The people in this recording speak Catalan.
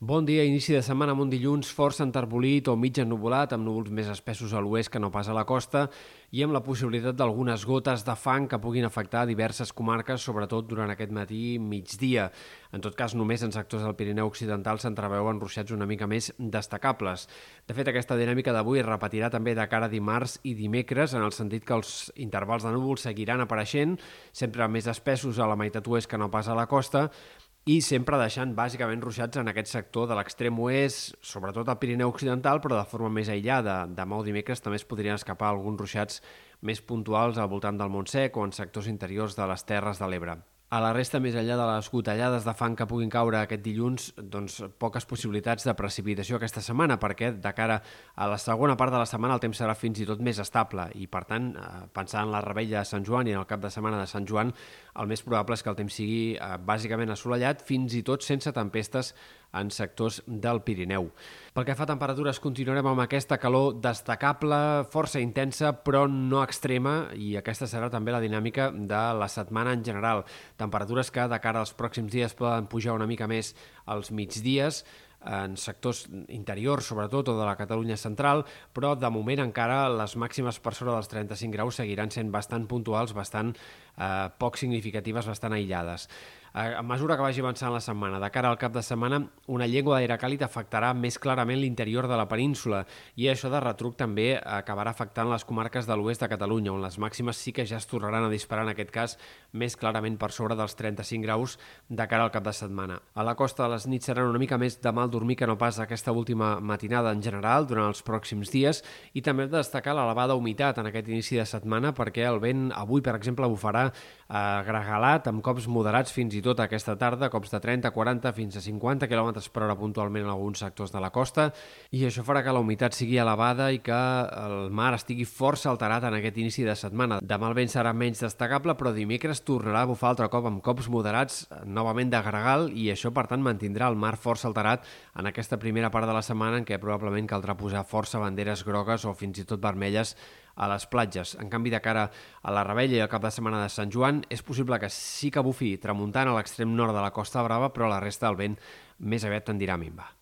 Bon dia, inici de setmana amb un dilluns força enterbolit o mig ennuvolat, amb núvols més espessos a l'oest que no pas a la costa, i amb la possibilitat d'algunes gotes de fang que puguin afectar diverses comarques, sobretot durant aquest matí migdia. En tot cas, només en sectors del Pirineu Occidental s'entreveuen ruixats una mica més destacables. De fet, aquesta dinàmica d'avui es repetirà també de cara a dimarts i dimecres, en el sentit que els intervals de núvols seguiran apareixent, sempre més espessos a la meitat oest que no pas a la costa, i sempre deixant bàsicament ruixats en aquest sector de l'extrem oest, sobretot al Pirineu Occidental, però de forma més aïllada. Demà o dimecres també es podrien escapar alguns ruixats més puntuals al voltant del Montsec o en sectors interiors de les Terres de l'Ebre. A la resta, més enllà de les gotellades de fang que puguin caure aquest dilluns, doncs poques possibilitats de precipitació aquesta setmana, perquè de cara a la segona part de la setmana el temps serà fins i tot més estable i, per tant, eh, pensant en la rebella de Sant Joan i en el cap de setmana de Sant Joan, el més probable és que el temps sigui eh, bàsicament assolellat, fins i tot sense tempestes en sectors del Pirineu. Pel que fa a temperatures, continuarem amb aquesta calor destacable, força intensa, però no extrema, i aquesta serà també la dinàmica de la setmana en general. Temperatures que de cara als pròxims dies poden pujar una mica més als migdies, en sectors interiors, sobretot, o de la Catalunya central, però de moment encara les màximes per sobre dels 35 graus seguiran sent bastant puntuals, bastant eh, poc significatives, bastant aïllades. A mesura que vagi avançant la setmana, de cara al cap de setmana, una llengua d'aire càlid afectarà més clarament l'interior de la península i això de retruc també acabarà afectant les comarques de l'oest de Catalunya, on les màximes sí que ja es tornaran a disparar, en aquest cas, més clarament per sobre dels 35 graus de cara al cap de setmana. A la costa les nits seran una mica més de mal dormir que no pas aquesta última matinada en general durant els pròxims dies i també hem de destacar l'elevada humitat en aquest inici de setmana perquè el vent avui, per exemple, bufarà eh, gregalat amb cops moderats fins i tot aquesta tarda, cops de 30, 40 fins a 50 km per hora puntualment en alguns sectors de la costa i això farà que la humitat sigui elevada i que el mar estigui força alterat en aquest inici de setmana. Demà el vent serà menys destacable, però dimecres tornarà a bufar altre cop amb cops moderats, novament de gregal, i això, per tant, mantindrà el mar força alterat en aquesta primera part de la setmana en què probablement caldrà posar força banderes grogues o fins i tot vermelles a les platges. En canvi, de cara a la Rebella i al cap de setmana de Sant Joan, és possible que sí que bufi tramuntant a l'extrem nord de la Costa Brava, però la resta del vent més aviat tendirà a minvar.